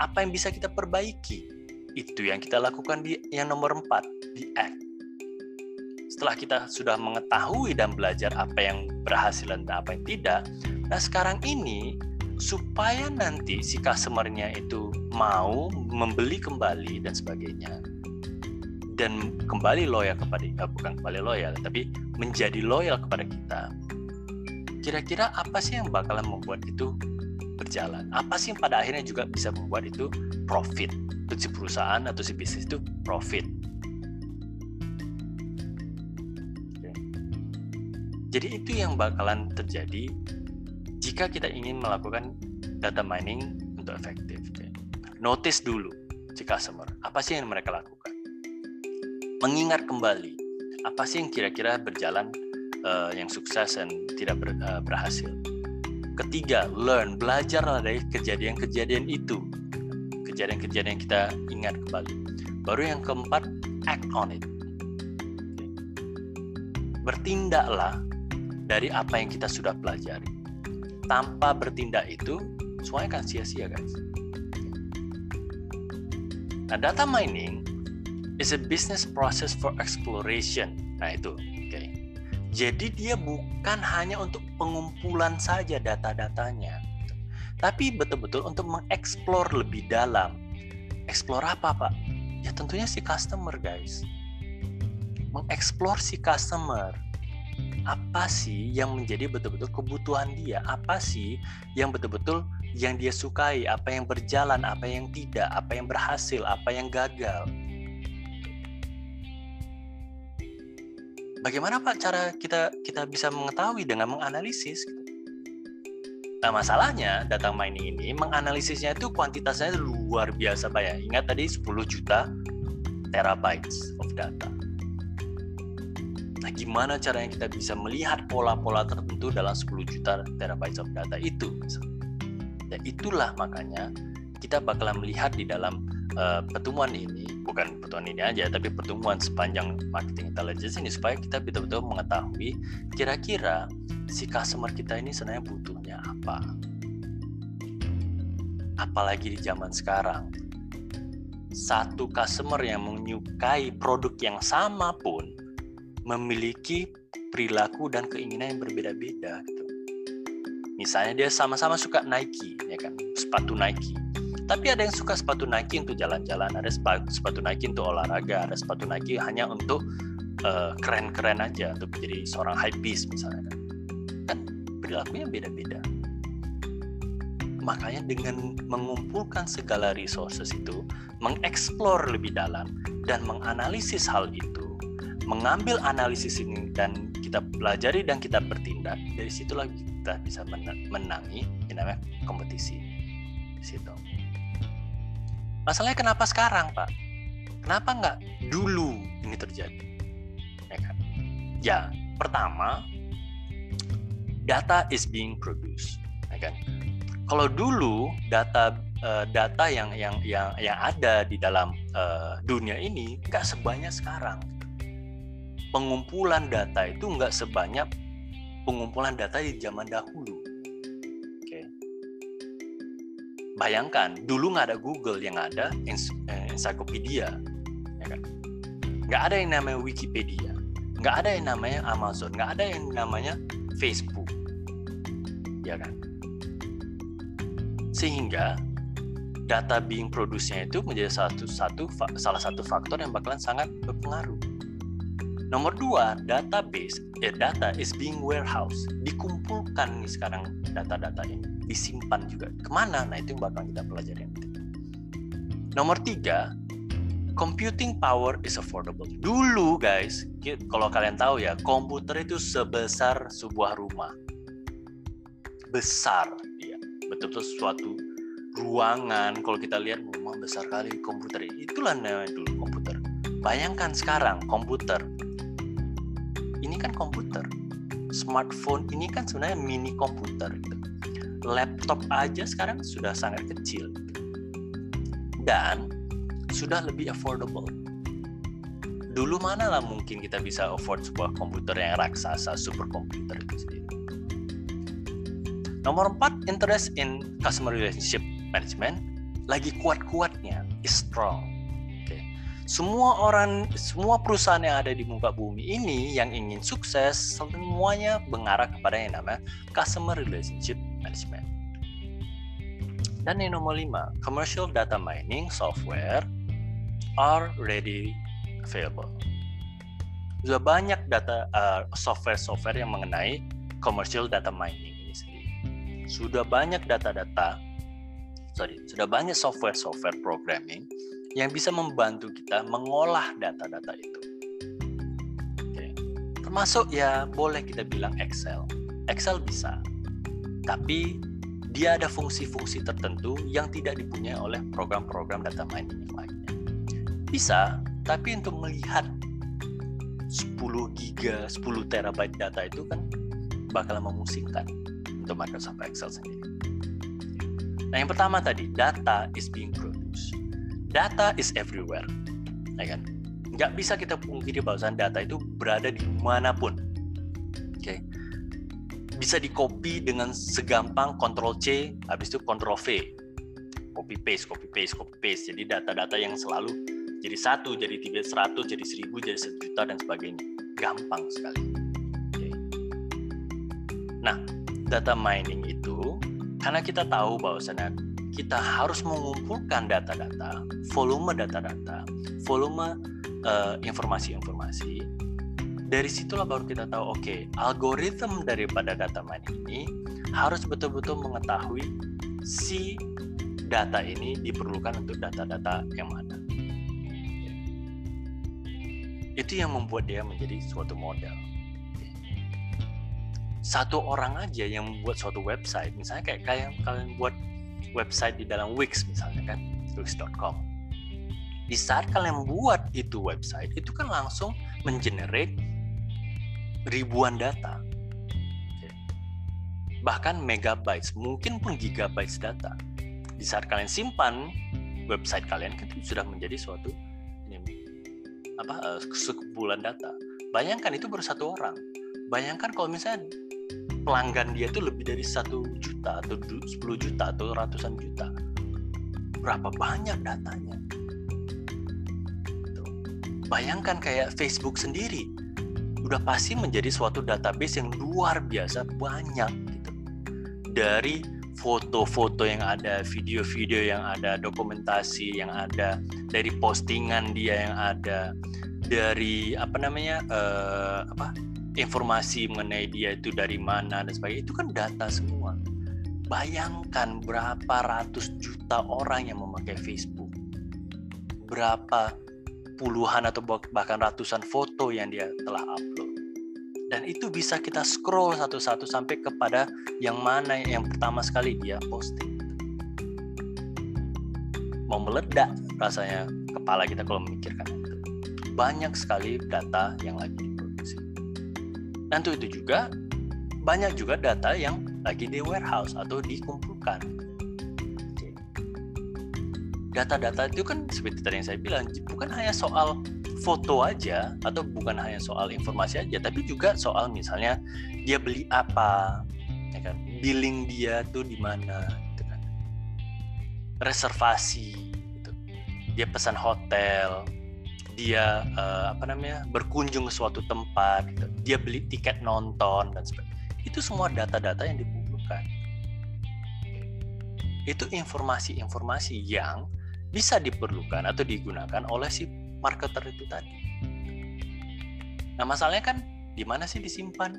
[SPEAKER 1] Apa yang bisa kita perbaiki itu yang kita lakukan di yang nomor empat di act. Setelah kita sudah mengetahui dan belajar apa yang berhasil dan apa yang tidak nah sekarang ini supaya nanti si customernya itu mau membeli kembali dan sebagainya dan kembali loyal kepada eh, bukan kembali loyal tapi menjadi loyal kepada kita kira-kira apa sih yang bakalan membuat itu berjalan apa sih yang pada akhirnya juga bisa membuat itu profit untuk si perusahaan atau si bisnis itu profit jadi itu yang bakalan terjadi jika kita ingin melakukan data mining untuk efektif. Notice dulu si customer, apa sih yang mereka lakukan. Mengingat kembali, apa sih yang kira-kira berjalan uh, yang sukses dan tidak uh, berhasil. Ketiga, learn, belajarlah dari kejadian-kejadian itu. Kejadian-kejadian yang kita ingat kembali. Baru yang keempat, act on it. Bertindaklah dari apa yang kita sudah pelajari tanpa bertindak itu semuanya akan sia-sia guys. Nah data mining is a business process for exploration. Nah itu. Jadi dia bukan hanya untuk pengumpulan saja data-datanya, tapi betul-betul untuk mengeksplor lebih dalam. Eksplor apa pak? Ya tentunya si customer guys. Mengeksplor si customer. Apa sih yang menjadi betul-betul kebutuhan dia? Apa sih yang betul-betul yang dia sukai? Apa yang berjalan apa yang tidak? Apa yang berhasil? Apa yang gagal bagaimana Pak cara kita kita bisa mengetahui dengan menganalisis? Gitu. Nah masalahnya data mining ini menganalisisnya itu kuantitasnya luar biasa banyak. Ingat tadi 10 juta terabytes of data. Nah gimana caranya kita bisa melihat pola-pola tertentu dalam 10 juta terabytes of data itu? Dan itulah makanya kita bakalan melihat di dalam uh, pertemuan ini, bukan pertemuan ini aja, tapi pertemuan sepanjang marketing intelligence ini supaya kita betul-betul mengetahui kira-kira si customer kita ini sebenarnya butuhnya apa. Apalagi di zaman sekarang, satu customer yang menyukai produk yang sama pun memiliki perilaku dan keinginan yang berbeda-beda gitu. Misalnya dia sama-sama suka Nike, ya kan, sepatu Nike. Tapi ada yang suka sepatu Nike untuk jalan-jalan, ada sepatu Nike untuk olahraga, ada sepatu Nike hanya untuk uh, keren-keren aja, untuk menjadi seorang high beast misalnya kan. Kan perilakunya beda-beda. Makanya dengan mengumpulkan segala resources itu, mengeksplor lebih dalam dan menganalisis hal itu, mengambil analisis ini dan kita pelajari dan kita bertindak, dari situlah kita bisa menangi yang namanya kompetisi di situ. Masalahnya kenapa sekarang, Pak? Kenapa nggak dulu ini terjadi? Ya, kan? ya pertama, data is being produced. Ya kan? Kalau dulu data uh, data yang yang yang yang ada di dalam uh, dunia ini nggak sebanyak sekarang. Pengumpulan data itu nggak sebanyak pengumpulan data di zaman dahulu. Bayangkan, dulu nggak ada Google, yang ada eh, encyclopedia, ya kan? Nggak ada yang namanya Wikipedia, nggak ada yang namanya Amazon, nggak ada yang namanya Facebook, ya kan? Sehingga data being produce-nya itu menjadi satu satu salah satu faktor yang bakalan sangat berpengaruh. Nomor dua, database, eh, data is being warehouse. Dikumpulkan nih sekarang data-data ini, disimpan juga. Ke mana? Nah itu yang bakal kita pelajari nanti. Nomor tiga, computing power is affordable. Dulu guys, kalau kalian tahu ya, komputer itu sebesar sebuah rumah. Besar, ya. Betul-betul suatu ruangan. Kalau kita lihat rumah besar kali komputer. Itulah namanya dulu komputer. Bayangkan sekarang komputer ini kan komputer. Smartphone ini kan sebenarnya mini komputer. Gitu. Laptop aja sekarang sudah sangat kecil. Dan sudah lebih affordable. Dulu mana lah mungkin kita bisa afford sebuah komputer yang raksasa, superkomputer itu sendiri. Nomor empat, interest in customer relationship management lagi kuat-kuatnya, is strong semua orang, semua perusahaan yang ada di muka bumi ini yang ingin sukses, semuanya mengarah kepada yang namanya customer relationship management. Dan yang nomor lima, commercial data mining software are ready available. Sudah banyak data uh, software-software yang mengenai commercial data mining ini sendiri. Sudah banyak data-data, sorry, sudah banyak software-software programming yang bisa membantu kita mengolah data-data itu. Oke. Termasuk ya boleh kita bilang Excel. Excel bisa, tapi dia ada fungsi-fungsi tertentu yang tidak dipunyai oleh program-program data mining yang lainnya. Bisa, tapi untuk melihat 10 giga, 10 terabyte data itu kan bakal memusingkan untuk Microsoft Excel sendiri. Nah, yang pertama tadi, data is being produced data is everywhere, ya kan? Nggak bisa kita pungkiri bahwa data itu berada di mana pun. Bisa di copy dengan segampang Ctrl C, habis itu Ctrl V, copy paste, copy paste, copy paste. Jadi data-data yang selalu jadi satu, jadi tiga, seratus, jadi seribu, jadi sejuta dan sebagainya. Gampang sekali. Okay. Nah, data mining itu karena kita tahu bahwa kita harus mengumpulkan data-data, volume data-data, volume uh, informasi-informasi. Dari situlah baru kita tahu, oke, okay, algoritma daripada data mining ini harus betul-betul mengetahui si data ini diperlukan untuk data-data yang mana. Itu yang membuat dia menjadi suatu model. Satu orang aja yang membuat suatu website, misalnya kayak kalian kalian buat website di dalam Wix misalnya kan, wix.com. Di saat kalian buat itu website, itu kan langsung mengenerate ribuan data. Bahkan megabytes, mungkin pun gigabytes data. Di saat kalian simpan website kalian kan sudah menjadi suatu apa uh, sekumpulan data. Bayangkan itu baru satu orang. Bayangkan kalau misalnya pelanggan dia itu lebih dari satu juta atau 10 juta atau ratusan juta. Berapa banyak datanya? Bayangkan kayak Facebook sendiri, udah pasti menjadi suatu database yang luar biasa banyak gitu. Dari foto-foto yang ada, video-video yang ada, dokumentasi yang ada, dari postingan dia yang ada, dari apa namanya uh, apa informasi mengenai dia itu dari mana dan sebagainya itu kan data semua. Bayangkan berapa ratus juta orang yang memakai Facebook, berapa puluhan atau bahkan ratusan foto yang dia telah upload. Dan itu bisa kita scroll satu-satu sampai kepada yang mana yang pertama sekali dia posting. Mau meledak rasanya kepala kita kalau memikirkan itu. Banyak sekali data yang lagi diproduksi. Dan itu juga banyak juga data yang lagi di warehouse atau dikumpulkan data-data itu kan seperti tadi yang saya bilang bukan hanya soal foto aja atau bukan hanya soal informasi aja tapi juga soal misalnya dia beli apa ya kan billing dia tuh di mana gitu kan reservasi gitu. dia pesan hotel dia uh, apa namanya berkunjung ke suatu tempat gitu. dia beli tiket nonton dan sebagainya itu semua data-data yang dikumpulkan itu informasi-informasi yang bisa diperlukan atau digunakan oleh si marketer itu tadi. Nah masalahnya kan di mana sih disimpan?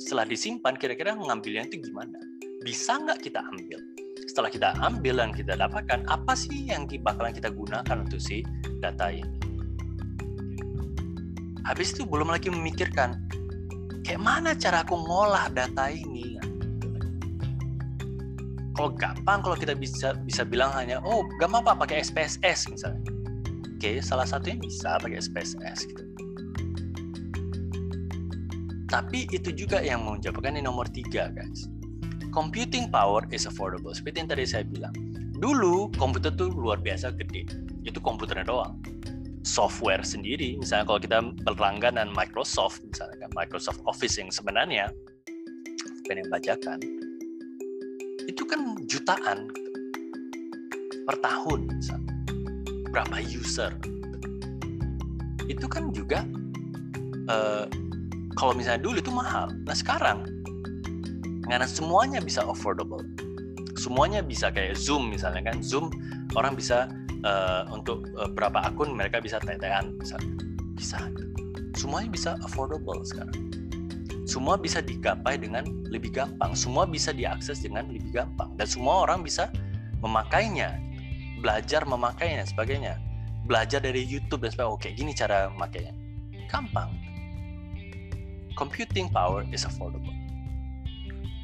[SPEAKER 1] Setelah disimpan kira-kira mengambilnya itu gimana? Bisa nggak kita ambil? Setelah kita ambil dan kita dapatkan, apa sih yang bakalan kita gunakan untuk si data ini? Habis itu belum lagi memikirkan, kayak mana cara aku ngolah data ini? Kalau gampang kalau kita bisa bisa bilang hanya oh gampang apa pakai SPSS misalnya. Oke salah satunya bisa pakai SPSS gitu. Tapi itu juga yang menjawabkan ini nomor tiga guys. Computing power is affordable. Seperti yang tadi saya bilang dulu komputer tuh luar biasa gede. Itu komputernya doang. Software sendiri misalnya kalau kita berlangganan Microsoft misalnya kan Microsoft Office yang sebenarnya pengen bacakan itu kan jutaan gitu. per tahun berapa user? Itu kan juga uh, kalau misalnya dulu itu mahal. Nah sekarang karena semuanya bisa affordable semuanya bisa kayak zoom misalnya kan zoom orang bisa uh, untuk uh, berapa akun mereka bisa tetean misalnya bisa. Semuanya bisa affordable sekarang semua bisa digapai dengan lebih gampang, semua bisa diakses dengan lebih gampang, dan semua orang bisa memakainya, belajar memakainya, sebagainya, belajar dari YouTube dan sebagainya. Oke, gini cara memakainya, gampang. Computing power is affordable.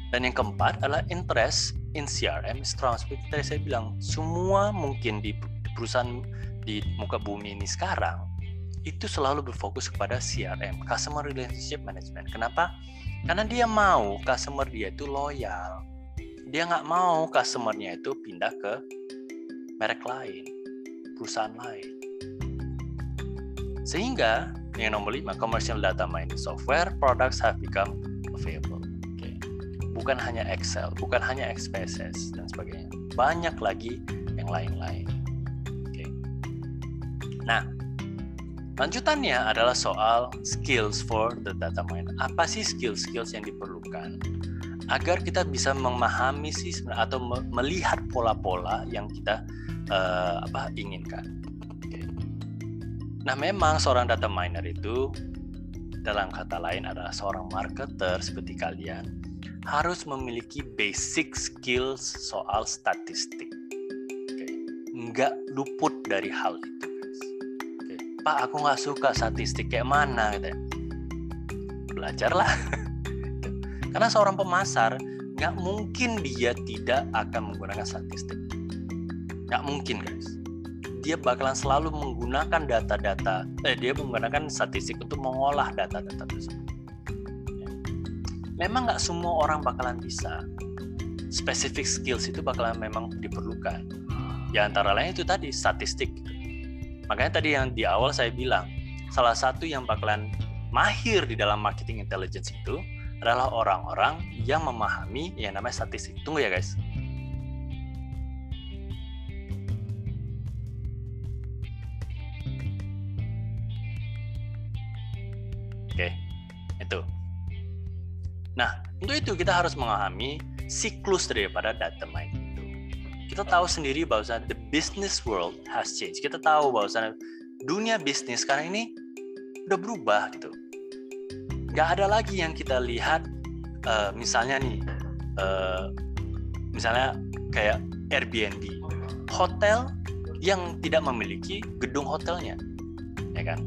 [SPEAKER 1] Dan yang keempat adalah interest in CRM strong. Seperti tadi saya bilang, semua mungkin di perusahaan di muka bumi ini sekarang itu selalu berfokus kepada CRM, Customer Relationship Management. Kenapa? Karena dia mau customer dia itu loyal. Dia nggak mau customernya itu pindah ke merek lain, perusahaan lain. Sehingga yang nomor lima, commercial data mining software products have become available. Okay. Bukan hanya Excel, bukan hanya XPSS dan sebagainya. Banyak lagi yang lain-lain. Okay. Nah, Lanjutannya adalah soal skills for the data miner. Apa sih skills-skills yang diperlukan agar kita bisa memahami sih atau melihat pola-pola yang kita uh, apa inginkan. Okay. Nah, memang seorang data miner itu dalam kata lain adalah seorang marketer seperti kalian harus memiliki basic skills soal statistik. Okay. Nggak luput dari hal itu Pak aku nggak suka statistik kayak mana gitu ya. Belajarlah. [LAUGHS] Karena seorang pemasar nggak mungkin dia tidak akan menggunakan statistik. Nggak mungkin guys. Dia bakalan selalu menggunakan data-data, eh, dia menggunakan statistik untuk mengolah data-data tersebut. Ya. Memang nggak semua orang bakalan bisa. Specific skills itu bakalan memang diperlukan. Ya antara lain itu tadi statistik. Makanya tadi yang di awal saya bilang, salah satu yang bakalan mahir di dalam marketing intelligence itu adalah orang-orang yang memahami yang namanya statistik. Tunggu ya guys. Oke, itu. Nah, untuk itu kita harus memahami siklus daripada data mining. Kita tahu sendiri bahwa the business world has changed. Kita tahu bahwa dunia bisnis sekarang ini udah berubah gitu nggak ada lagi yang kita lihat uh, misalnya nih uh, misalnya kayak Airbnb hotel yang tidak memiliki gedung hotelnya ya kan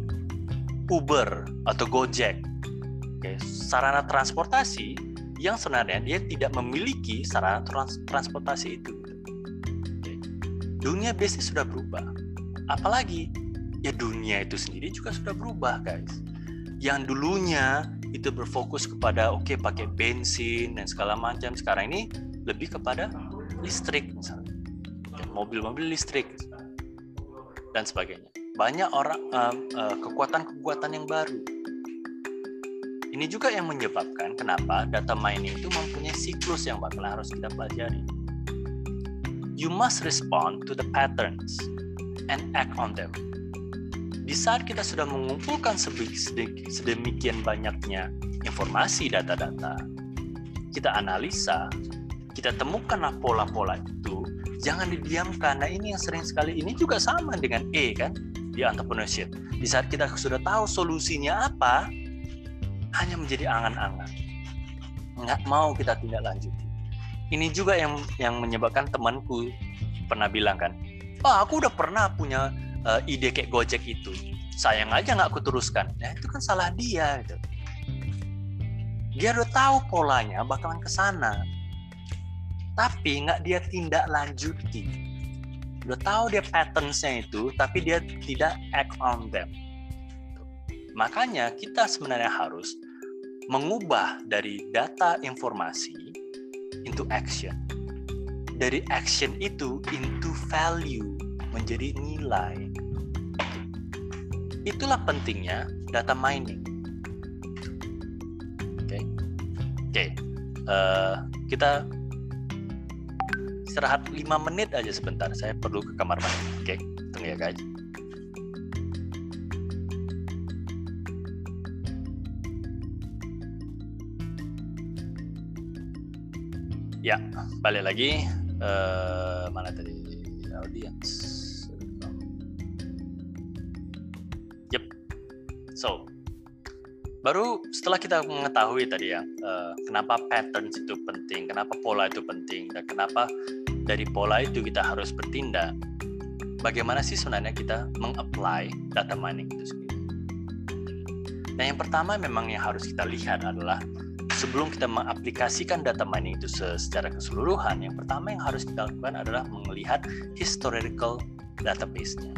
[SPEAKER 1] Uber atau Gojek okay. sarana transportasi yang sebenarnya dia tidak memiliki sarana trans transportasi itu. Dunia bisnis sudah berubah. Apalagi ya dunia itu sendiri juga sudah berubah guys. Yang dulunya itu berfokus kepada oke okay, pakai bensin dan segala macam sekarang ini lebih kepada listrik misalnya. Mobil-mobil listrik dan sebagainya. Banyak orang kekuatan-kekuatan uh, uh, yang baru. Ini juga yang menyebabkan kenapa data mining itu mempunyai siklus yang bakal harus kita pelajari you must respond to the patterns and act on them di saat kita sudah mengumpulkan sedemikian banyaknya informasi data-data, kita analisa, kita temukanlah pola-pola itu, jangan didiamkan. Nah ini yang sering sekali, ini juga sama dengan E kan, di entrepreneurship. Di saat kita sudah tahu solusinya apa, hanya menjadi angan-angan. Nggak mau kita tindak lanjuti. Ini juga yang yang menyebabkan temanku pernah bilang kan, oh aku udah pernah punya uh, ide kayak Gojek itu. Sayang aja nggak aku teruskan. Nah itu kan salah dia. Gitu. Dia udah tahu polanya bakalan ke sana. Tapi nggak dia tindak lanjuti. Udah tahu dia patterns-nya itu, tapi dia tidak act on them. Makanya kita sebenarnya harus mengubah dari data informasi into action. Dari action itu into value menjadi nilai. Itulah pentingnya data mining. Oke, okay. oke, okay. uh, eh, kita istirahat 5 menit aja sebentar. Saya perlu ke kamar mandi. Oke, okay. tunggu ya guys. Ya, balik lagi. Uh, mana tadi audience? So, baru setelah kita mengetahui tadi ya, uh, kenapa patterns itu penting, kenapa pola itu penting, dan kenapa dari pola itu kita harus bertindak, bagaimana sih sebenarnya kita mengapply data mining itu sendiri. Nah, yang pertama memang yang harus kita lihat adalah sebelum kita mengaplikasikan data mining itu secara keseluruhan, yang pertama yang harus kita lakukan adalah melihat historical database-nya.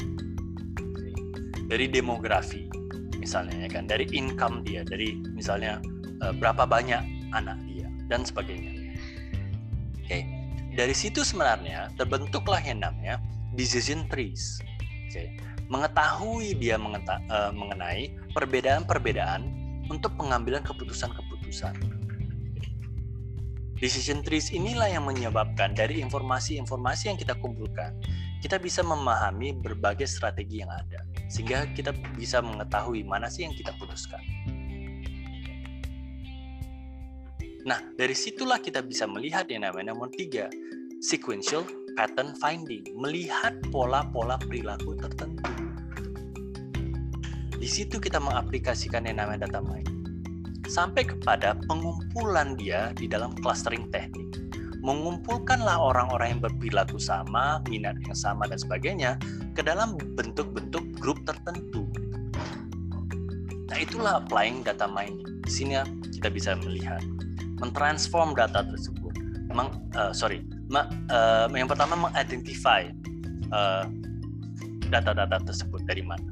[SPEAKER 1] Dari demografi, misalnya ya kan? Dari income dia dari misalnya uh, berapa banyak anak dia dan sebagainya. Oke dari situ sebenarnya terbentuklah yang namanya decision trees. Oke mengetahui dia uh, mengenai perbedaan-perbedaan untuk pengambilan keputusan-keputusan decision trees inilah yang menyebabkan dari informasi-informasi yang kita kumpulkan kita bisa memahami berbagai strategi yang ada sehingga kita bisa mengetahui mana sih yang kita putuskan. Nah, dari situlah kita bisa melihat yang namanya nomor tiga, sequential pattern finding, melihat pola-pola perilaku tertentu. Di situ kita mengaplikasikan yang namanya data mining sampai kepada pengumpulan dia di dalam clustering teknik mengumpulkanlah orang-orang yang berperilaku sama, minat yang sama dan sebagainya ke dalam bentuk-bentuk grup tertentu. Nah, itulah applying data mining. Di sini kita bisa melihat mentransform data tersebut. Meng, uh, sorry, ma, uh, yang pertama mengidentify uh, data-data tersebut dari mana.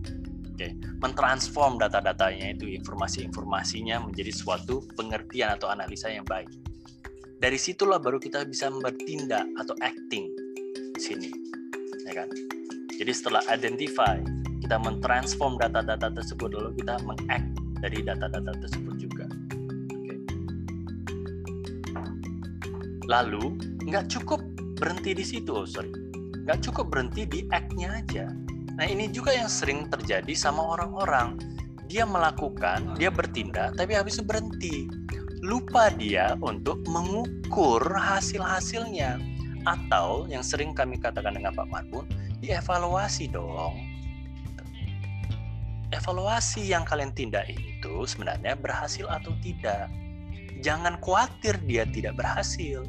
[SPEAKER 1] Okay. mentransform data-datanya itu informasi-informasinya menjadi suatu pengertian atau analisa yang baik. Dari situlah baru kita bisa bertindak atau acting di sini, ya kan? Jadi setelah identify, kita mentransform data-data tersebut lalu kita mengact dari data-data tersebut juga. Oke. Lalu nggak cukup berhenti di situ, oh sorry, nggak cukup berhenti di act-nya aja. Nah ini juga yang sering terjadi sama orang-orang. Dia melakukan, dia bertindak, tapi habis itu berhenti. Lupa dia untuk mengukur hasil-hasilnya. Atau yang sering kami katakan dengan Pak Marbun, dievaluasi dong evaluasi yang kalian tindak itu sebenarnya berhasil atau tidak. Jangan khawatir dia tidak berhasil.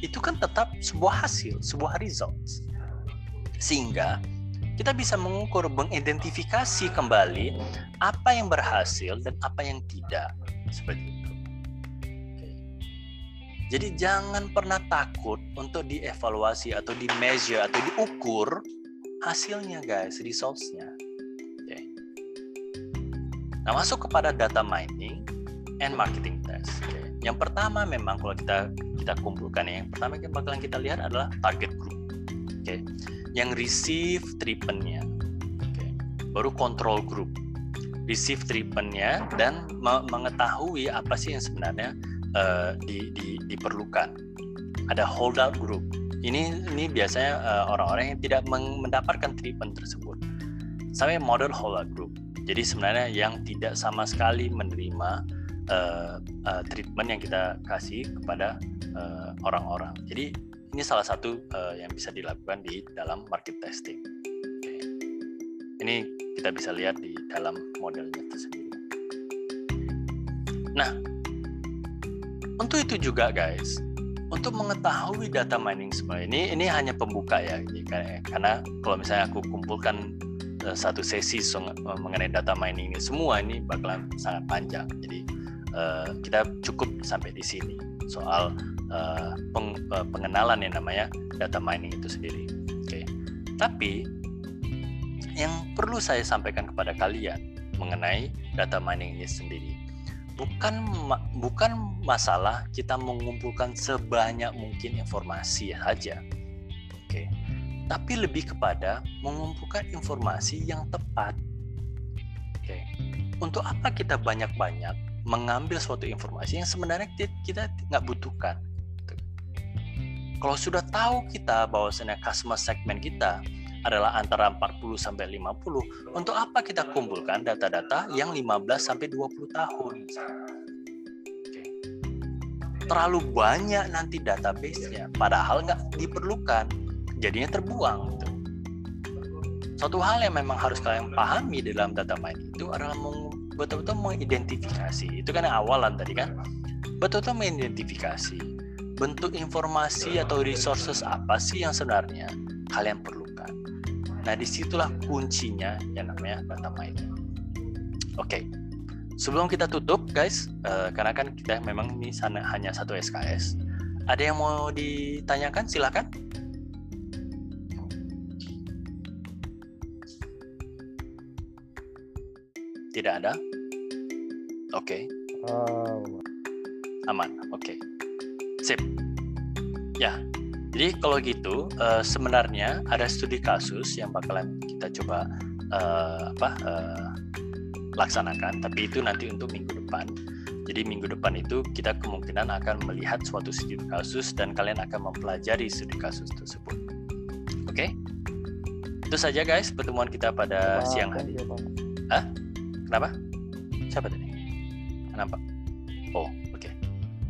[SPEAKER 1] Itu kan tetap sebuah hasil, sebuah results. Sehingga kita bisa mengukur, mengidentifikasi kembali apa yang berhasil dan apa yang tidak. Seperti itu. Jadi jangan pernah takut untuk dievaluasi atau di measure atau diukur hasilnya guys, resultsnya. Nah, masuk kepada data mining and marketing test. Okay. Yang pertama memang kalau kita kita kumpulkan ya, yang pertama yang bakalan kita lihat adalah target group. Okay. Yang receive treatmentnya. Okay. Baru control group. Receive treatmentnya dan me mengetahui apa sih yang sebenarnya uh, di, di, diperlukan. Ada holdout group. Ini ini biasanya uh, orang-orang yang tidak mendapatkan treatment tersebut. Sampai model holdout group jadi sebenarnya yang tidak sama sekali menerima uh, uh, treatment yang kita kasih kepada uh, orang-orang. Jadi ini salah satu uh, yang bisa dilakukan di dalam market testing. Okay. Ini kita bisa lihat di dalam modelnya tersendiri. Nah, untuk itu juga guys, untuk mengetahui data mining semua ini ini hanya pembuka ya, karena kalau misalnya aku kumpulkan Eh, satu sesi eh, mengenai data mining ini semua ini bakalan sangat panjang. Jadi kita cukup sampai di sini soal uh, peng, uh, pengenalan yang namanya data mining itu sendiri. Oke. Okay. Tapi yang perlu saya sampaikan kepada kalian mengenai data mining ini sendiri bukan bukan masalah kita mengumpulkan sebanyak mungkin informasi saja. Oke. Okay tapi lebih kepada mengumpulkan informasi yang tepat. Oke. Untuk apa kita banyak-banyak mengambil suatu informasi yang sebenarnya kita nggak butuhkan? Kalau sudah tahu kita bahwasanya customer segment kita adalah antara 40 sampai 50, untuk apa kita kumpulkan data-data yang 15 sampai 20 tahun? Terlalu banyak nanti database-nya, padahal nggak diperlukan jadinya terbuang gitu. Suatu hal yang memang harus kalian pahami dalam data mining itu adalah betul-betul mengidentifikasi. Itu kan yang awalan tadi kan. Betul-betul mengidentifikasi bentuk informasi atau resources apa sih yang sebenarnya kalian perlukan. Nah, di situlah kuncinya yang namanya data mining. Oke, okay. sebelum kita tutup guys, uh, karena kan kita memang ini sana, hanya satu SKS. Ada yang mau ditanyakan? Silakan. Tidak ada? Oke. Okay. Aman. Oke. Okay. Sip. Ya. Jadi kalau gitu uh, sebenarnya ada studi kasus yang bakalan kita coba uh, apa uh, laksanakan, tapi itu nanti untuk minggu depan. Jadi minggu depan itu kita kemungkinan akan melihat suatu studi kasus dan kalian akan mempelajari studi kasus tersebut. Oke? Okay? Itu saja guys pertemuan kita pada siang hari. Hah? Kenapa? Siapa tadi? Kenapa? Oh, oke. Okay.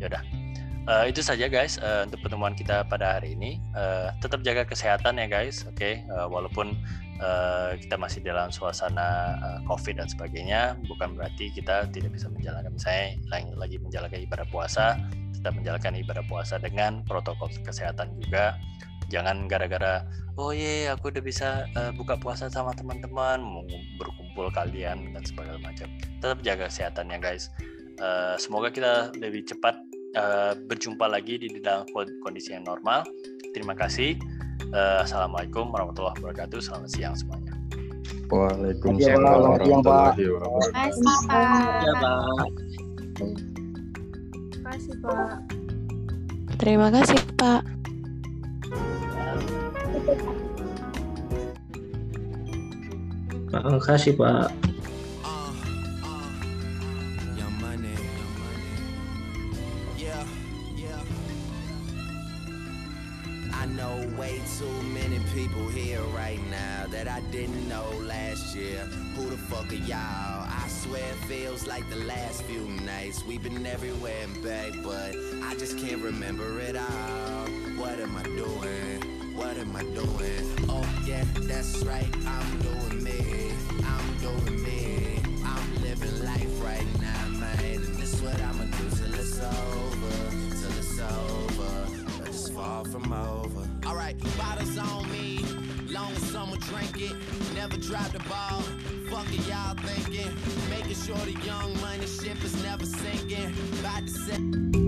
[SPEAKER 1] Yaudah. Uh, itu saja guys uh, untuk pertemuan kita pada hari ini. Uh, tetap jaga kesehatan ya guys, oke. Okay? Uh, walaupun uh, kita masih dalam suasana uh, COVID dan sebagainya, bukan berarti kita tidak bisa menjalankan. Misalnya lagi menjalankan ibadah puasa, tetap menjalankan ibadah puasa dengan protokol kesehatan juga. Jangan gara-gara oh iya aku udah bisa uh, buka puasa sama teman-teman berkumpul kalian dan segala macam tetap jaga kesehatannya guys uh, semoga kita lebih cepat uh, berjumpa lagi di dalam kondisi yang normal terima kasih uh, assalamualaikum warahmatullahi wabarakatuh selamat siang semuanya
[SPEAKER 5] Waalaikumsalam warahmatullahi wabarakatuh.
[SPEAKER 3] Terima kasih, Pak.
[SPEAKER 6] Terima kasih, Pak.
[SPEAKER 7] Terima kasih, Pak.
[SPEAKER 8] Way too many people here right now that I didn't know last year. Who the fuck are y'all? I swear it feels like the last few nights. We've been everywhere and back, but I just can't remember it all. What am I doing? What am I doing? Oh yeah, that's right. I'm doing me. I'm doing me. I'm living life right now, man. And this what I'ma do till it's over. Till it's over. Far from over. Alright, bottles on me. Long as someone drink it. Never drop the ball. Fuck it, y'all thinking. Making sure the young money ship is never sinking. About to say.